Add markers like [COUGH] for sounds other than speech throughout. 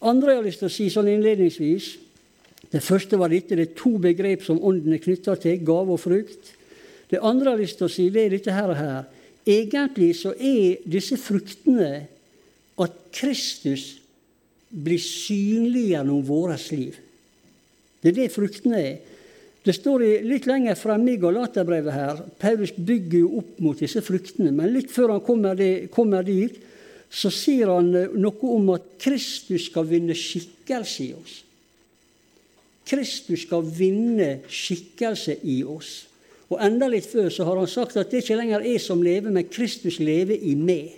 andre jeg har lyst til å si sånn innledningsvis Det første var dette. Det er to begrep som Ånden er knytta til. Gave og frukt. Det andre jeg har lyst til å si, det er dette her. her. Egentlig så er disse fruktene at Kristus blir synlig gjennom vårt liv. Det er det fruktene er. Det står litt lenger fremme i Galaterbrevet her. Paulus bygger jo opp mot disse fruktene. Men litt før han kommer dit, så sier han eh, noe om at Kristus skal vinne skikkelse i oss. Kristus skal vinne skikkelse i oss. Og enda litt før så har han sagt at det ikke lenger er som lever, men Kristus lever i meg.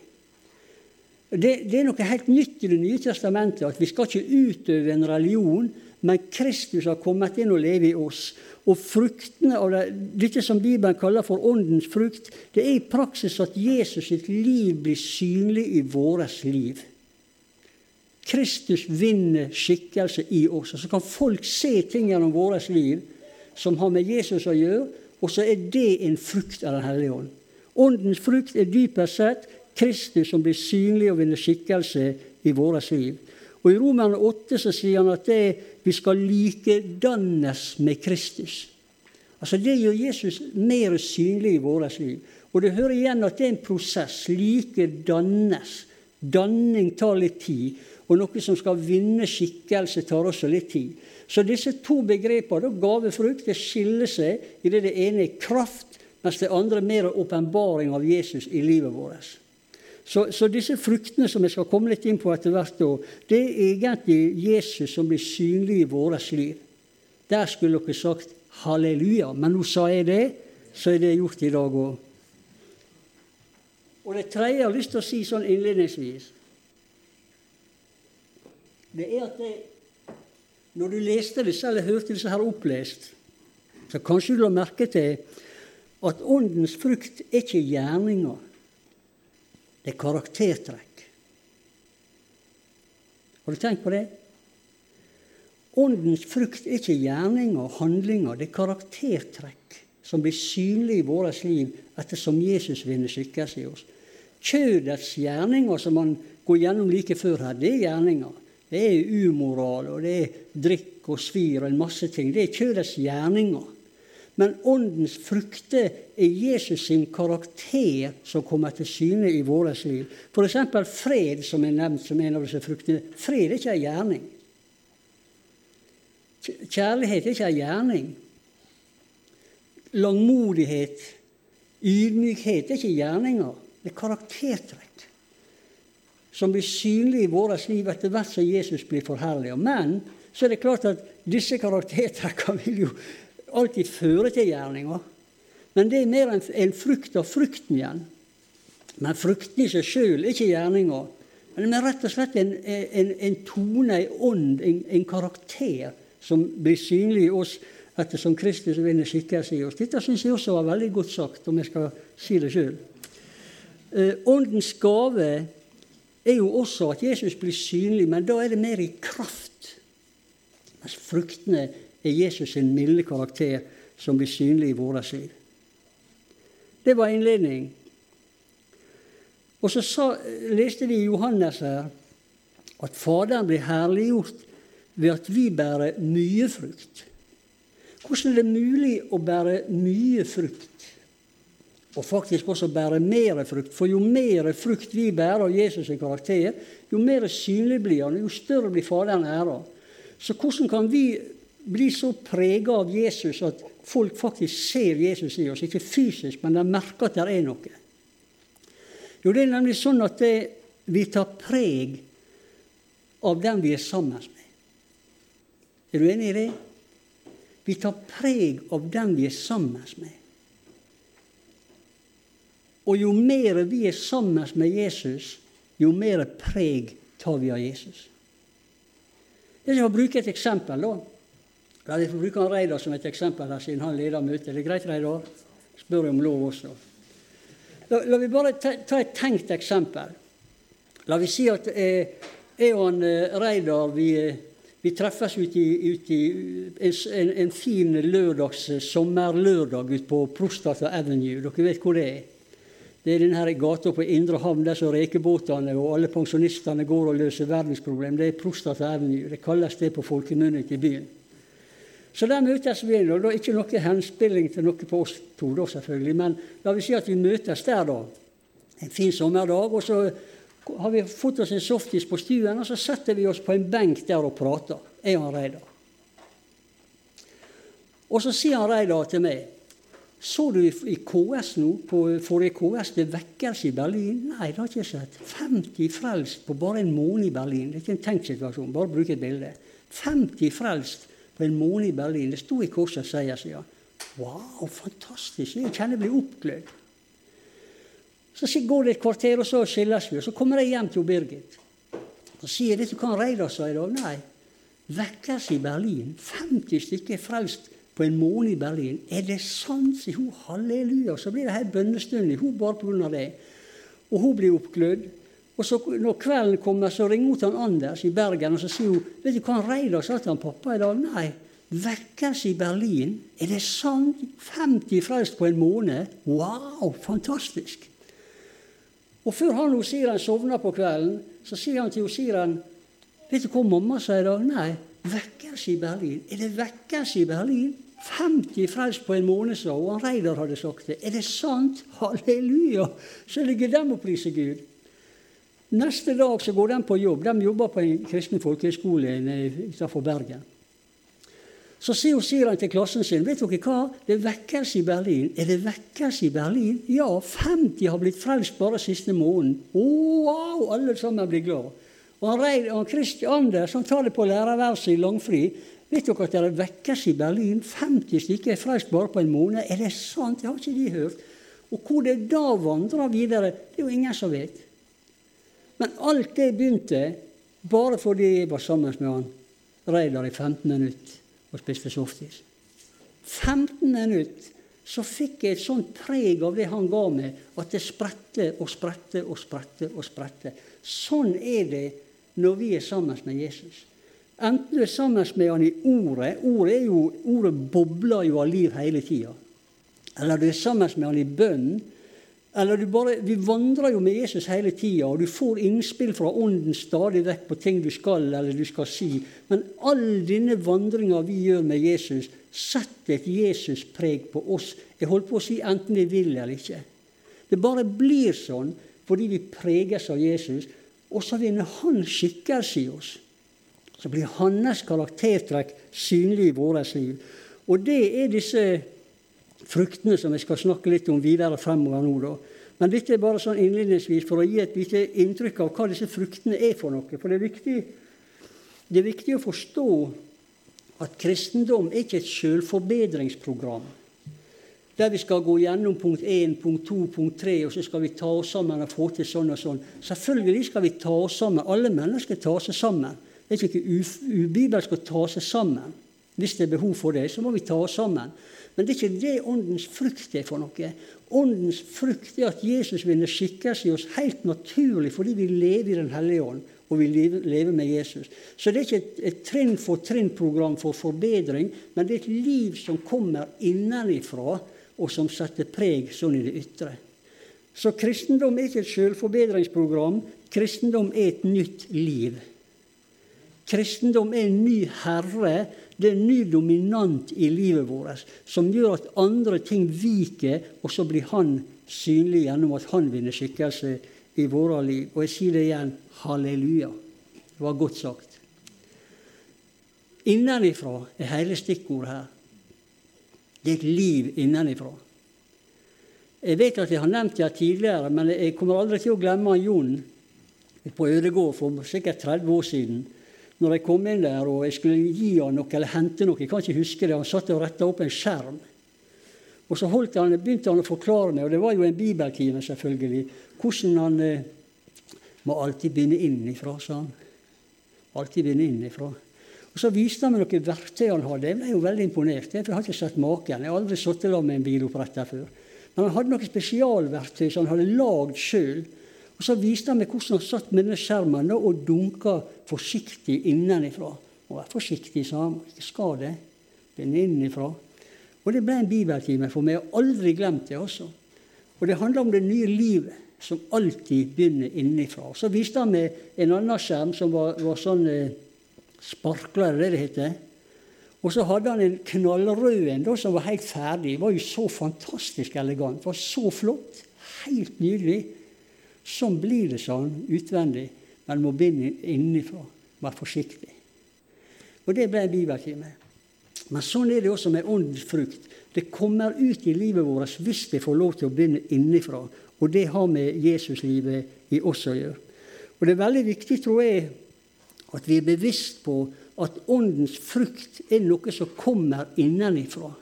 Det, det, er noe helt nytt i Det nye testamentet, at vi skal ikke utøve en religion, men Kristus har kommet inn og lever i oss. Og fruktene av det, dette som Bibelen kaller for åndens frukt, det er i praksis at Jesus sitt liv blir synlig i vårt liv. Kristus vinner skikkelse i oss. Så kan folk se ting gjennom vårt liv som har med Jesus å gjøre, og så er det en frukt av Den hellige ånd. Åndens frukt er dypest sett Kristus som blir synlig og vinner skikkelse i vårt liv. Og I Romerne 8 så sier han at det, vi skal likedannes med Kristus. Altså Det gjør Jesus mer synlig i vårt liv. Og det hører igjen at det er en prosess. Likedannes. Danning tar litt tid. Og noe som skal vinne skikkelse, tar også litt tid. Så disse to begrepene, gavefrukt, det skiller seg i det det ene er kraft, mens det andre er mer åpenbaring av Jesus i livet vårt. Så, så, disse fruktene som jeg skal komme litt inn på etter hvert, det er egentlig Jesus som blir synlig i vårt liv. Der skulle dere sagt halleluja, men nå sa jeg det, så er det gjort i dag òg. Og det tredje jeg har lyst til å si sånn innledningsvis, det er at det, når du leste disse eller hørte disse her opplest, så kanskje du la merke til at åndens frukt er ikke gjerninger. Det er karaktertrekk. Har du tenkt på det? Åndens frukt er ikke gjerninger og handlinger, det er karaktertrekk som blir synlige i vårt liv ettersom Jesus vinner skikkelse i oss. Kjødets gjerninger, som man går gjennom like før her, det er gjerninger. Det er umoral, og det er drikk og svir og en masse ting. Det er kjødets gjerninger. Men åndens frukter er Jesus sin karakter som kommer til syne i vårt liv. F.eks. fred, som er nevnt som en av disse fruktene. Fred er ikke en gjerning. Kjærlighet er ikke en gjerning. Langmodighet, ydmykhet er ikke gjerninger. Det er karaktertrekk som blir synlig i vårt liv etter hvert som Jesus blir forherliget. Men så er det klart at disse karaktertrekkene vil jo alltid fører til gjerninger. Men det er mer en frukt av frukten igjen. Men frukten i seg sjøl er ikke gjerninger. Men det er rett og slett en, en, en tone, en ånd, en, en, karakter som blir synlig i oss ettersom Kristus vinner skikkelse i oss. Dette syns jeg også var veldig godt sagt, om jeg skal si det sjøl. Eh, åndens gave er jo også at Jesus blir synlig, men da er det mer i kraft. Mens fruktene er Jesus sin milde karakter som blir synlig i vårt liv. Det var innledning. Og så sa, leste vi i Johannes her at Faderen blir herliggjort ved at vi bærer mye frukt. Hvordan er det mulig å bære mye frukt, og faktisk også bære mer frukt? For jo mer frukt vi bærer av Jesus' sin karakter, jo mer synlig blir han, jo større blir Faderen æra. Så hvordan kan vi blir så prega av Jesus at folk faktisk ser Jesus i oss. Ikke fysisk, men de merker at det er noe. Jo, det er nemlig sånn at det, vi tar preg av den vi er sammen med. Er du enig i det? Vi tar preg av den vi er sammen med. Og jo mer vi er sammen med Jesus, jo mer preg tar vi av Jesus. Jeg skal bruke et eksempel. da. Vi få bruke han Reidar som et eksempel her, siden han leder møtet. Det er greit, Reidar? Spør om lov også. La, la vi bare ta, ta, et tenkt eksempel. La vi si at eh, jeg og han, eh, Reidar vi, eh, vi, treffes ute i, ut i en, en, fin lørdags, sommerlørdag ute på Prostata Avenue. Dere vet hvor det er. Det er denne gata på Indre Havn der som rekebåtene og alle pensjonistene går og løser verdensproblem. Det er Prostata Avenue. Det kalles det på folkemunne i byen. Så der møtes vi. og da Ikke noe henspilling til noe på oss to, da selvfølgelig, men la vi si at vi møtes der da. En fin sommerdag. og så har vi fått oss en softis på stuen, og så setter vi oss på en benk der og prater, jeg og Reidar. Og så sier han Reidar til meg så du i KS nå, på forrige KS, det vekkelse i Berlin? Nei, det har jeg ikke sett. 50 frelst på bare en måned i Berlin. Det er ikke en tenkt situasjon, bare bruk et bilde. 50 frelst på en måned i Berlin. Det sto i Korsets seier, sier han. Wow, fantastisk! Jeg kjenner jeg blir oppglødd. Så går det et kvarter, og så skilles vi. Og så kommer jeg hjem til Birgit. Så sier vet du hva Reidar sa i dag? Nei. Vekkelse i Berlin. 50 stykker frelst på en måned i Berlin. Er det sant, sier hun. Halleluja. Så blir det her bønnestund i hun bare pga. det. Og hun blir oppglødd. Og så når kvelden kommer, så ringer hun Anders i Bergen og så sier hun, vet du hva han Reidar sa til han pappa i dag? Nei, vekkelse i Berlin. Er det sant? 50 frelst på en måned? Wow, fantastisk. Og før han og Siren sovner på kvelden, så sier han til Siren Vet du hva mamma sa i dag? Nei, vekkelse i Berlin. Er det vekkelse i Berlin? 50 frelst på en måned, sa hun. Reidar hadde sagt det. Er det sant? Halleluja! Så ligger dem og priser Gud. Neste dag så går de på jobb. De jobber på en kristen folkehøyskole utenfor Bergen. Så sier han til klassen sin vet dere hva? Det er vekkelse i Berlin. Er det vekkelse i Berlin? Ja, 50 har blitt frelst bare siste måneden. Oh, wow, alle sammen blir glad. Og han, Reid, og Christian Anders han tar det på lærerværelset i langfri. Vet dere at det er vekkelse i Berlin? 50 stykker er frelst bare på en måned. Er det sant? Det har ikke de hørt. Og hvor det da vandrer videre, det er jo ingen som vet. Men alt det begynte bare fordi jeg var sammen med han Reidar i 15 minutter og spiste softis. 15 minutter så fikk jeg et sånt preg av det han ga meg, at det spredte og spredte og spredte. og spredte. Sånn er det når vi er sammen med Jesus. Enten du er sammen med han i ordet Ordet, jo, ordet bobler jo av liv hele tida. Eller du er sammen med han i bønnen. Eller du bare, Vi vandrer jo med Jesus hele tida, og du får innspill fra Ånden stadig vekk på ting du skal eller du skal si. Men all denne vandringa vi gjør med Jesus, setter et Jesus-preg på oss. Jeg holdt på å si enten vi vil eller ikke. Det bare blir sånn fordi vi preges av Jesus. Og så vinner han skikkelse i oss. Så blir hans karaktertrekk synlig i vårt liv. Og det er disse fruktene som jeg skal snakke litt om videre fremover nå. da. Men dette er bare sånn innledningsvis for å gi et lite inntrykk av hva disse fruktene er for noe. For det er viktig, det er viktig å forstå at kristendom er ikke et selvforbedringsprogram der vi skal gå gjennom punkt 1, punkt 2, punkt 3, og så skal vi ta oss sammen og få til sånn og sånn. Selvfølgelig skal vi ta oss sammen. Alle mennesker tar seg sammen. Det er ikke ubibelsk å ta seg sammen. Hvis det er behov for det, så må vi ta oss sammen. Men det er ikke det åndens frukt er for noe. Åndens frukt er at Jesus vinner skikkelse i oss helt naturlig fordi vi lever i Den hellige ånd og vi lever med Jesus. Så det er ikke et, et trinn for trinn-program for forbedring, men det er et liv som kommer innenifra og som setter preg sånn i det ytre. Så kristendom er ikke et selvforbedringsprogram. Kristendom er et nytt liv. Kristendom er en ny herre. Det er en ny dominant i livet vårt som gjør at andre ting viker, og så blir han synlig gjennom at han vinner skikkelse i våre liv. Og jeg sier det igjen halleluja. Det var godt sagt. Innenifra er hele stikkordet her. Det er et liv innenifra. Jeg vet at jeg har nevnt det tidligere, men jeg kommer aldri til å glemme Jon på Ødegård for sikkert 30 år siden. Når jeg kom inn der og jeg skulle gi han noe eller hente noe. Jeg kan ikke huske det. Han satt og retta opp en skjerm. Og så han, begynte han å forklare meg, og det var jo en bibeltime, selvfølgelig, hvordan han eh, må alltid begynne innifra, sa han. Alltid begynne innifra. Og Så viste han meg noen verktøy han hadde. Jeg ble jo veldig imponert. for Jeg har ikke sett maken. Jeg har aldri sittet sammen med en biloppretter før. Men han hadde noen spesialverktøy som han hadde lagd sjøl. Og så viste han meg hvordan han satt med denne skjermen og dunka forsiktig innenifra. Og vær forsiktig, sa han. Ikke det. Den innenifra. Og det ble en bibeltime for meg. Jeg har aldri glemt det, altså. Og det handler om det nye livet, som alltid begynner innenfra. Så viste han meg en annen skjerm som var, var sånn eh, sparkler, det det heter. Og så hadde han en knallrød en da, som var helt ferdig. Det var jo så fantastisk elegant. Det var så flott. Helt nydelig. Sånn blir det sånn utvendig, men må begynne innenfra. Vær forsiktig. Og det ble en bibeltime. Men sånn er det også med åndens frukt. Det kommer ut i livet vårt hvis vi får lov til å begynne innenfra. Og det har med Jesuslivet i oss å gjøre. Og det er veldig viktig, tror jeg, at vi er bevisst på at åndens frukt er noe som kommer innenfra.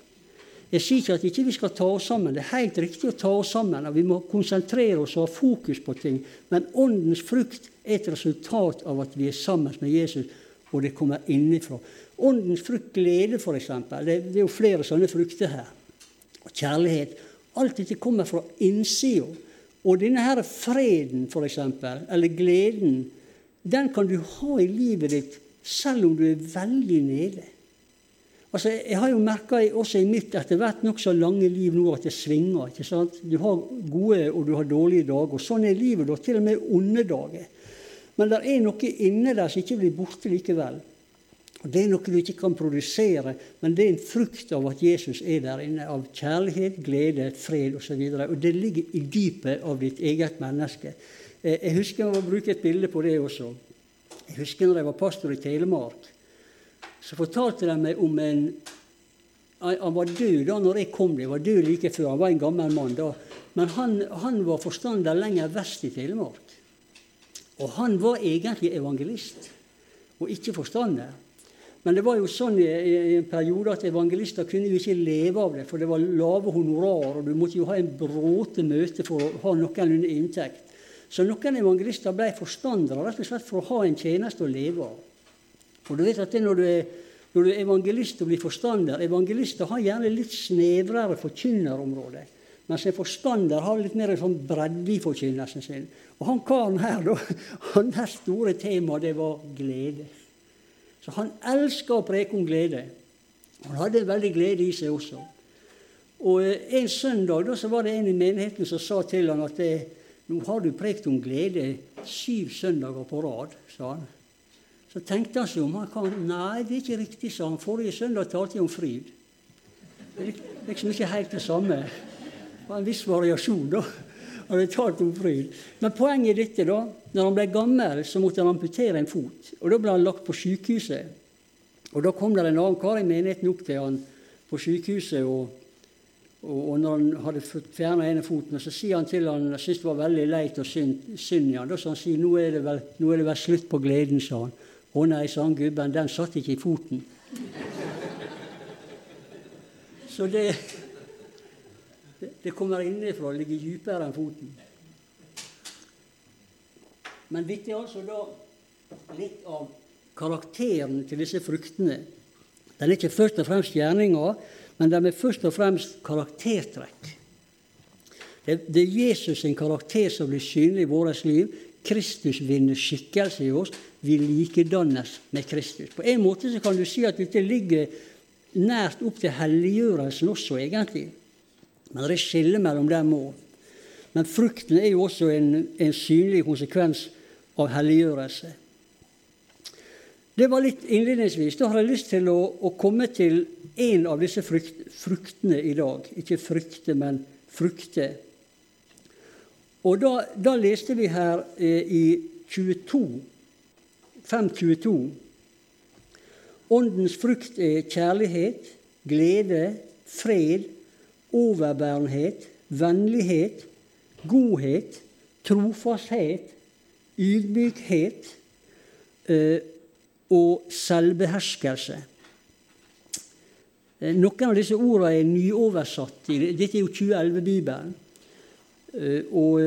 Jeg sier ikke at vi ikke skal ta oss sammen. Det er helt riktig å ta oss sammen. og Vi må konsentrere oss og ha fokus på ting. Men åndens frukt er et resultat av at vi er sammen med Jesus, og det kommer innenfra. Åndens frukt glede, f.eks. Det, det er jo flere sånne frukter her. Og kjærlighet. Alt dette kommer fra innsida. Og denne her freden, f.eks., eller gleden, den kan du ha i livet ditt selv om du er veldig nede. Altså, Jeg har jo merka også i mitt etter hvert nokså lange liv nå at det svinger. ikke sant? Du har gode og du har dårlige dager. og Sånn er livet, da, til og med onde dager. Men det er noe inne der som ikke blir borte likevel. Og Det er noe du ikke kan produsere, men det er en frukt av at Jesus er der inne. Av kjærlighet, glede, fred osv. Og, så og det ligger i dypet av ditt eget menneske. Eh, jeg husker å bruke et bilde på det også. Jeg husker når jeg var pastor i Telemark. Så fortalte de meg om en Han var død da når jeg kom dit. var død like før. Han var en gammel mann da. Men han, han var forstander lenger vest i Telemark. Og han var egentlig evangelist, og ikke forstander. Men det var jo sånn i, en periode at evangelister kunne jo ikke leve av det, for det var lave honorar, og du måtte jo ha en bråte møte for å ha noenlunde inntekt. Så noen evangelister ble forstandere rett og slett for å ha en tjeneste å leve av. Og du vet at det når du er, når du er evangelist og blir forstander Evangelister har gjerne litt snevrere forkynnerområde. Mens en forstander har litt mer en sånn bredde i forkynnelsen sin. Og han karen her, da, [LAUGHS] hans store tema, det var glede. Så han elska å preke om glede. Han hadde veldig glede i seg også. Og eh, En søndag da, så var det en i menigheten som sa til han at eh, nå har du prekt om glede syv søndager på rad. sa han. Så tenkte han seg om. han kom, Nei, det er ikke riktig, sa han. Forrige søndag talte jeg om fryd. Det er liksom ikke helt det samme. Det var en viss variasjon, da hadde talt om fryd. Men poenget er dette, da. Når han ble gammel, så måtte han amputere en fot. Og Da ble han lagt på sykehuset. Og Da kom det en annen kar i menigheten opp til han på sykehuset. og, og når han hadde fjerna ene foten, så sier han til han, jeg syntes det var veldig leit og synd, synd i han. Da sa han sier, nå er, det vel, nå er det vel slutt på gleden, sa han. Å nei, sa han gubben, den satt ikke i foten. Så det det kommer innenfra, ligger dypere enn foten. Men dette er altså da litt av karakteren til disse fruktene. Den er ikke først og fremst gjerninger, men den er først og fremst karaktertrekk. Det er Jesus sin karakter som blir synlig i vårt liv. Kristus vinner skikkelse i oss. Vi likedannes med Kristus. På en måte så kan du si at dette ligger nært opp til helliggjørelsen også, egentlig. Men det er skille mellom dem òg. Men frukten er jo også en, en synlig konsekvens av helliggjørelse. Det var litt innledningsvis. Da har jeg lyst til å, å komme til en av disse frukt, fruktene i dag. Ikke frykte, men frukter. Og da, da leste vi her eh, i 22, 522 Åndens frukt er kjærlighet, glede, fred, overbærenhet, vennlighet, godhet, trofasthet, ydmykhet eh, og selvbeherskelse. Eh, noen av disse ordene er nyoversatt. Dette er jo 2011-bibelen. Eh, og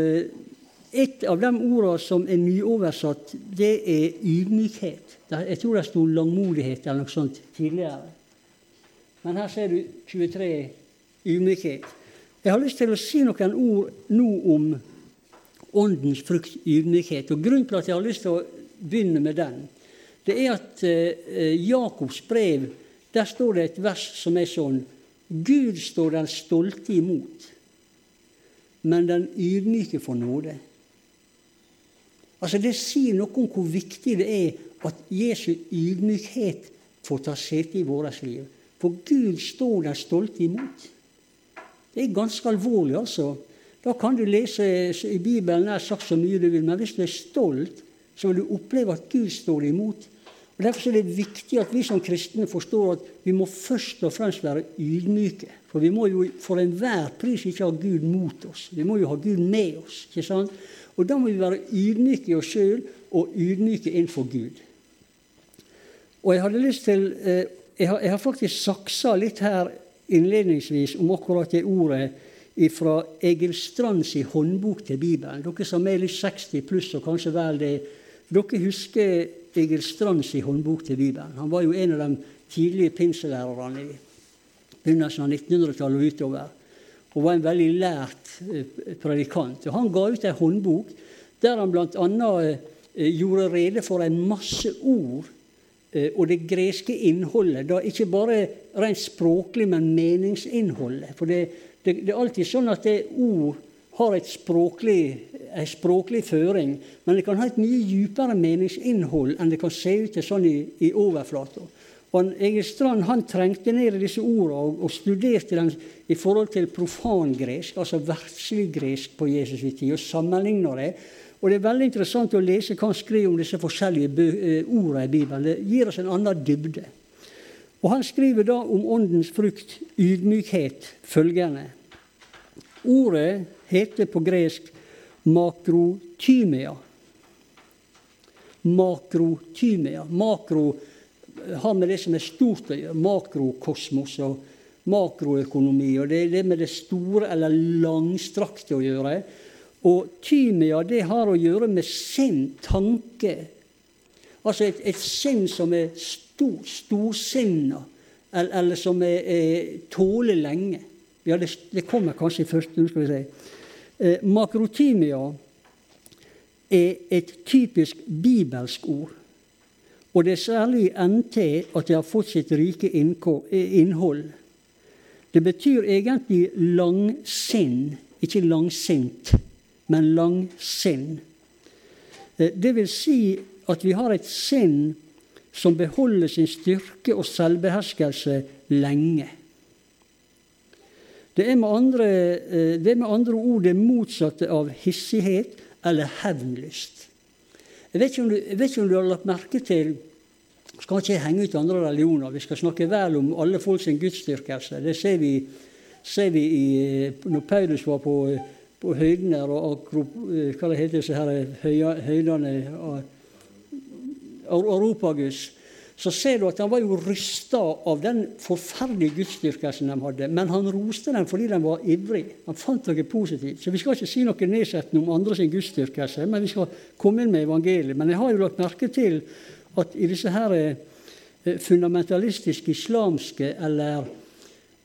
et av de ordene som er nyoversatt, det er ydmykhet. Jeg tror det sto langmodighet eller noe sånt tidligere. Men her ser du 23 ydmykhet. Jeg har lyst til å si noen ord nå om åndens frukt, ydmykhet. Og Grunnen til at jeg har lyst til å begynne med den, det er at eh, Jakobs brev der står det et vers som er sånn Gud står den stolte imot, men den ydmyke får nåde. Altså Det sier noe om hvor viktig det er at Jesu ydmykhet får ta sete i vårt liv. For Gud står den stolte imot. Det er ganske alvorlig, altså. Da kan du lese i Bibelen nær sagt så mye du vil, men hvis du er stolt, så vil du oppleve at Gud står imot. Derfor er det viktig at vi som kristne forstår at vi må først og fremst være ydmyke. For vi må jo for enhver pris ikke ha Gud mot oss. Vi må jo ha Gud med oss. ikke sant? Og da må vi være ydmyke i oss sjøl og ydmyke innenfor Gud. Og jeg hadde lyst til eh, jeg har, jeg har faktisk saksa litt her innledningsvis om akkurat det ordet fra Egil Strands håndbok til Bibelen. Dere som er litt 60 pluss og kanskje vel det, dere husker Egil Strands håndbok til Bibelen. Han var jo en av de tidlige pinselærerne i begynnelsen av 1900-tallet og utover. Og var en veldig lært eh, predikant. Og han ga ut en håndbok der han bl.a. Eh, gjorde rede for en masse ord eh, og det greske innholdet. Da ikke bare rent språklig, men meningsinnholdet. For det, det, det er alltid sånn at det ord har et språklig, en språklig føring, men det kan ha et mye dypere meningsinnhold enn det kan se ut til sånn i, i overflata. Egil Strand han trengte ned i disse ordene og, og, studerte dem i forhold til profangresk, altså verdslig gresk på Jesus' tid, og sammenligna det. Og Det er veldig interessant å lese hva han skriver om disse forskjellige eh, ordene i Bibelen. Det gir oss en annen dybde. Og Han skriver da om åndens frukt, ydmykhet, følgende. Ordet heter på gresk makrotymia. Makrotymia. Makro har med det som er stort å gjøre. Makrokosmos og makroøkonomi. Og det er det med det store eller langstrakte å gjøre. Og tymia det har å gjøre med sinn, tanke. Altså et, et sinn som er stor, storsinna, eller, eller, som er, er, tåler lenge. Ja, det, det, kommer kanskje først. Nå skal vi si. Eh, makrotimia er et typisk bibelsk ord. Og det er særlig i NT at det har fått sitt rike eh, innhold. Det betyr egentlig langsinn, ikke langsint, men langsinn. Eh, det vil si at vi har et sinn som beholder sin styrke og selvbeherskelse lenge. Det er, andre, eh, det med andre, ord det motsatte av hissighet eller hevnlyst. Jeg vet, du, jeg vet, ikke om du, har lagt merke til skal ikke henge ut andre religioner. Vi skal snakke vel om alle folks gudsdyrkelse. Det ser vi, ser vi i, når Paulus var på, på høyden der, og, og eh, hva det heter disse høydene Europagus, så ser du at han var jo rysta av den forferdelige gudsdyrkelsen de hadde. Men han roste dem fordi de var ivrige. Han fant noe positivt. Så vi skal ikke si noe nedsettende om andre sin gudsdyrkelse, men vi skal komme inn med evangeliet. Men jeg har jo lagt merke til at i disse her eh, fundamentalistiske islamske eller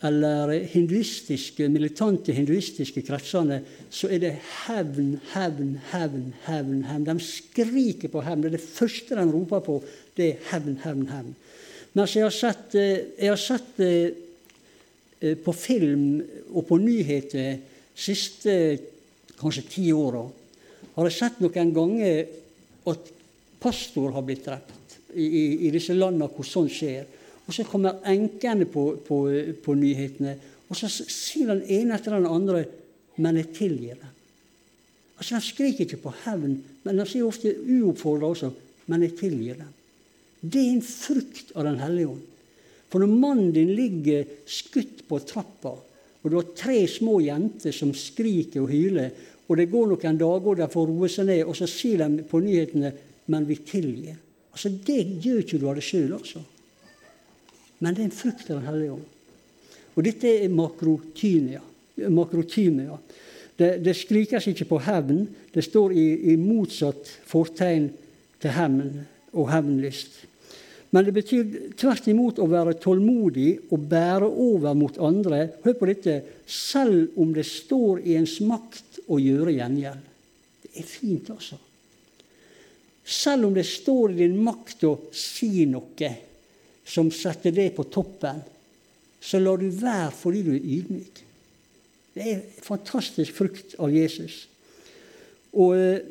eller hinduistiske, militante hinduistiske kretsene, så er det hevn, hevn, hevn, hevn. hevn. De skriker på hevn. Det er det første de roper på. Det er hevn, hevn, hevn. Mens jeg har sett, eh, jeg har sett eh, på film og på nyheter siste kanskje ti åra, har jeg sett noen ganger at pastor har blitt drept i, i, i disse landene hvor sånt skjer. Og så kommer enkene på, på, på, nyhetene, og så sier den ene etter den andre 'Men jeg tilgir dem'. Altså, De skriker ikke på hevn, men de sier ofte uoppfordra også 'Men jeg tilgir dem'. Det er en frukt av Den hellige ånd. For når mannen din ligger skutt på trappa, og du har tre små jenter som skriker og hyler, og det går noen dager de får roe seg ned, og så sier de på nyhetene 'Men vi tilgir'. Altså, Det gjør ikke du av deg sjøl, altså. Men det er en frukt av Den hellige ånd. Og dette er makrotymia. Det, det skrikes ikke på hevn. Det står i, i motsatt fortegn til hevn og hevnlyst. Men det betyr tvert imot å være tålmodig og bære over mot andre. Hør på dette selv om det står i ens makt å gjøre gjengjeld. Det er fint, altså. Selv om det står i din makt å si noe som setter det på toppen, så lar du være fordi du er ydmyk. Det er fantastisk frukt av Jesus. Og eh,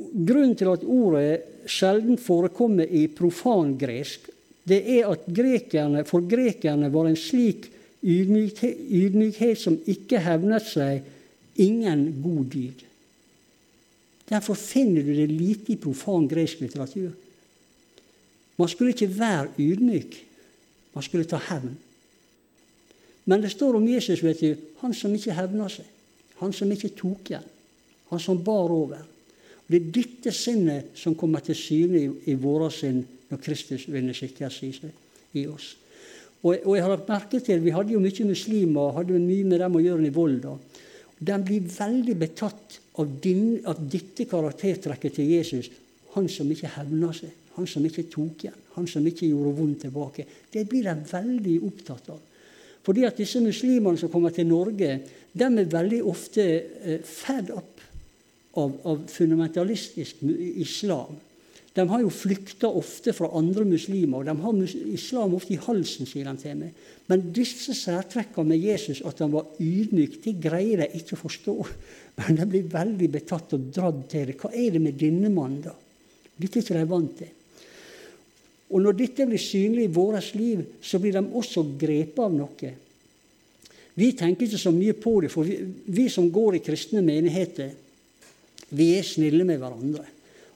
Grunnen til at ordet sjelden forekommer i profangresk, det er at grekerne, for grekerne var en slik ydmykhet, ydmykhet som ikke hevnet seg, ingen god dyd. Derfor finner du det lite i profan gresk litteratur. Man skulle ikke være ydmyk. Man skulle ta hevn. Men det står om Jesus, vet du, han som ikke hevna seg. Han som ikke tok igjen. Han som bar over. Og det er dette sinnet som kommer til syne i, i våre sinn når Kristus vinner skikkelse i, i oss. Og, og, jeg har lagt merke til, Vi hadde jo mye muslimer, hadde mye med dem å gjøre i Volda. De blir veldig betatt av, din, av dette karaktertrekket til Jesus. Han som ikke hevner seg, han som ikke tok igjen, han som ikke gjorde vondt tilbake. Det blir de veldig opptatt av. Fordi at disse muslimene som kommer til Norge, de er veldig ofte eh, fed up av, av fundamentalistisk islam. De har jo flykta ofte fra andre muslimer, og de har islam ofte i halsen, sier de til meg. Men disse særtrekkene med Jesus, at han var ydmyk, det greier de ikke å forstå. [LAUGHS] Men de blir veldig betatt og dratt til det. Hva er det med denne mannen, da? Dette er ikke de vant til. Og når dette blir synlig i vårt liv, så blir de også grepet av noe. Vi tenker ikke så mye på det, for vi, vi som går i kristne menigheter, vi er snille med hverandre.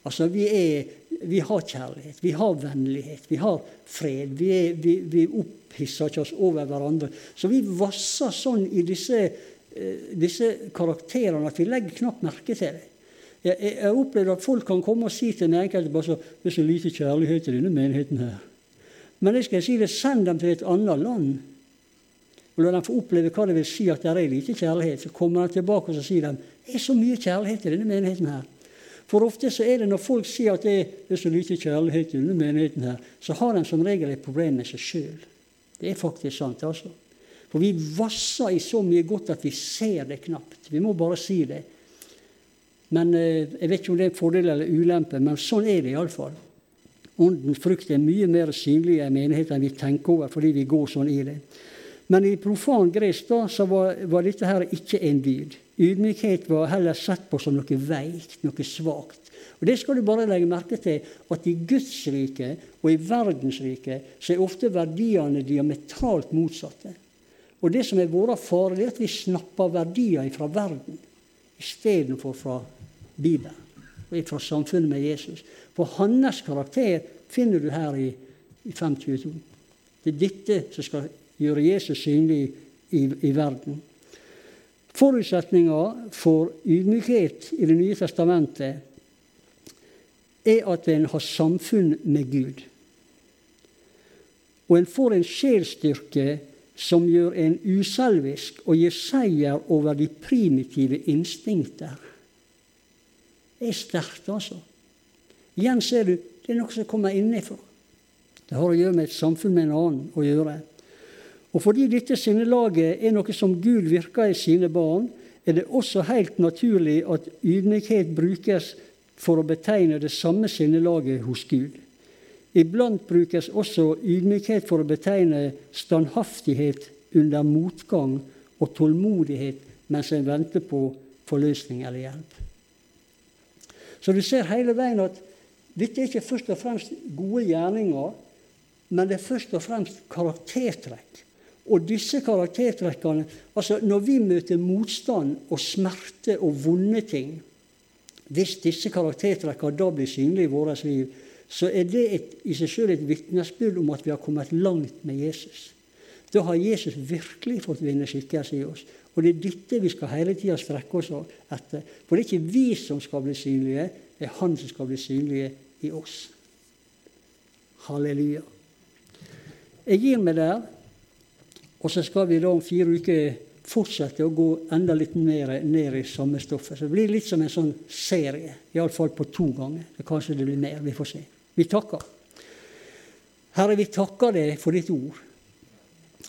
Altså, vi, er, vi har kjærlighet, vi har vennlighet, vi har fred. Vi, er, vi, vi opphisser ikke oss over hverandre. Så vi vasser sånn i disse, eh, disse karakterene at vi legger knapt merke til det. Jeg, jeg, jeg at folk kan komme og si til den enkelte bare så, det er så lite kjærlighet i denne menigheten her. Men jeg skal si det, send dem til et annet land. Og La dem få oppleve hva det vil si at det er lite kjærlighet. Så kommer de tilbake og så sier de, det er så mye kjærlighet i denne menigheten her. For ofte så er det når folk sier at det er så lite kjærlighet i denne menigheten, her, så har de som regel et problem med seg sjøl. Det er faktisk sant. altså. For vi vasser i så mye godt at vi ser det knapt. Vi må bare si det. Men eh, Jeg vet ikke om det er en fordel eller ulempe, men sånn er det iallfall. Åndens frukt er mye mer synlig i menigheten enn vi tenker over, fordi vi går sånn i det. Men i profan gresk da, så var, var, dette her ikke en dyd. Ydmykhet var heller sett på som noe veikt, noe svakt. Og Det skal du bare legge merke til, at i Guds rike og i verdens rike så er ofte verdiene diametralt motsatte. Og Det som er vår fare, er at vi snapper verdier fra verden istedenfor fra Bibelen og fra samfunnet med Jesus. For hans karakter finner du her i, i 522. Det er dette som skal gjøre Jesus synlig i, i verden. Forutsetninga for ydmykhet i Det nye testamentet er at en har samfunn med Gud. Og en får en sjelsstyrke som gjør en uselvisk og gir seier over de primitive instinkter. Er sterkt, altså. Igjen ser du det er noe som kommer innenfra. Det har å gjøre med et samfunn med en annen å gjøre. Og fordi dette sinnelaget er noe som Gud virker i sine barn, er det også helt naturlig at ydmykhet brukes for å betegne det samme sinnelaget hos Gud. Iblant brukes også ydmykhet for å betegne standhaftighet under motgang og tålmodighet mens en venter på forløsning eller hjelp. Så du ser hele veien at dette er ikke først og fremst gode gjerninger, men det er først og fremst karaktertrekk. Og disse karaktertrekkene altså Når vi møter motstand og smerte og vonde ting Hvis disse karaktertrekkene da blir synlige i vårt liv, så er det et, i seg selv et vitnesbyrd om at vi har kommet langt med Jesus. Da har Jesus virkelig fått vinne skikkelse i oss. Og det er dette vi skal hele tida strekke oss etter. For det er ikke vi som skal bli synlige, det er Han som skal bli synlige i oss. Halleluja. Jeg gir meg der. Og så skal vi da om fire uker fortsette å gå enda litt mer ned i samme stoffet. Så det blir litt som en sånn serie, iallfall på to ganger. Kanskje det blir mer. Vi får se. Vi takker. Herre, vi takker deg for ditt ord.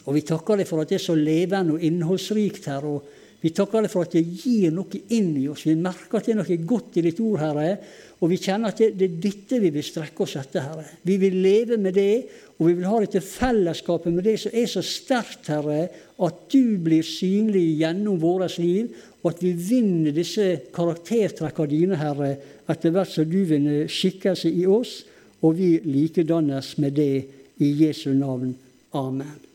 Og vi takker deg for at det er så levende og innholdsrikt her. Og Vi takker deg for at det gir noe inn i oss. Vi merker at det er noe godt i ditt ord, Herre. Og vi kjenner at det, det er dette vi vil strekke oss etter, Herre. Vi vil leve med det, og vi vil ha dette fellesskapet med det som er så sterkt, Herre, at du blir synlig gjennom vårt liv, og at vi vinner disse karaktertrekkene dine, Herre, etter hvert som du vinner skikkelse i oss, og vi likedannes med det i Jesu navn. Amen.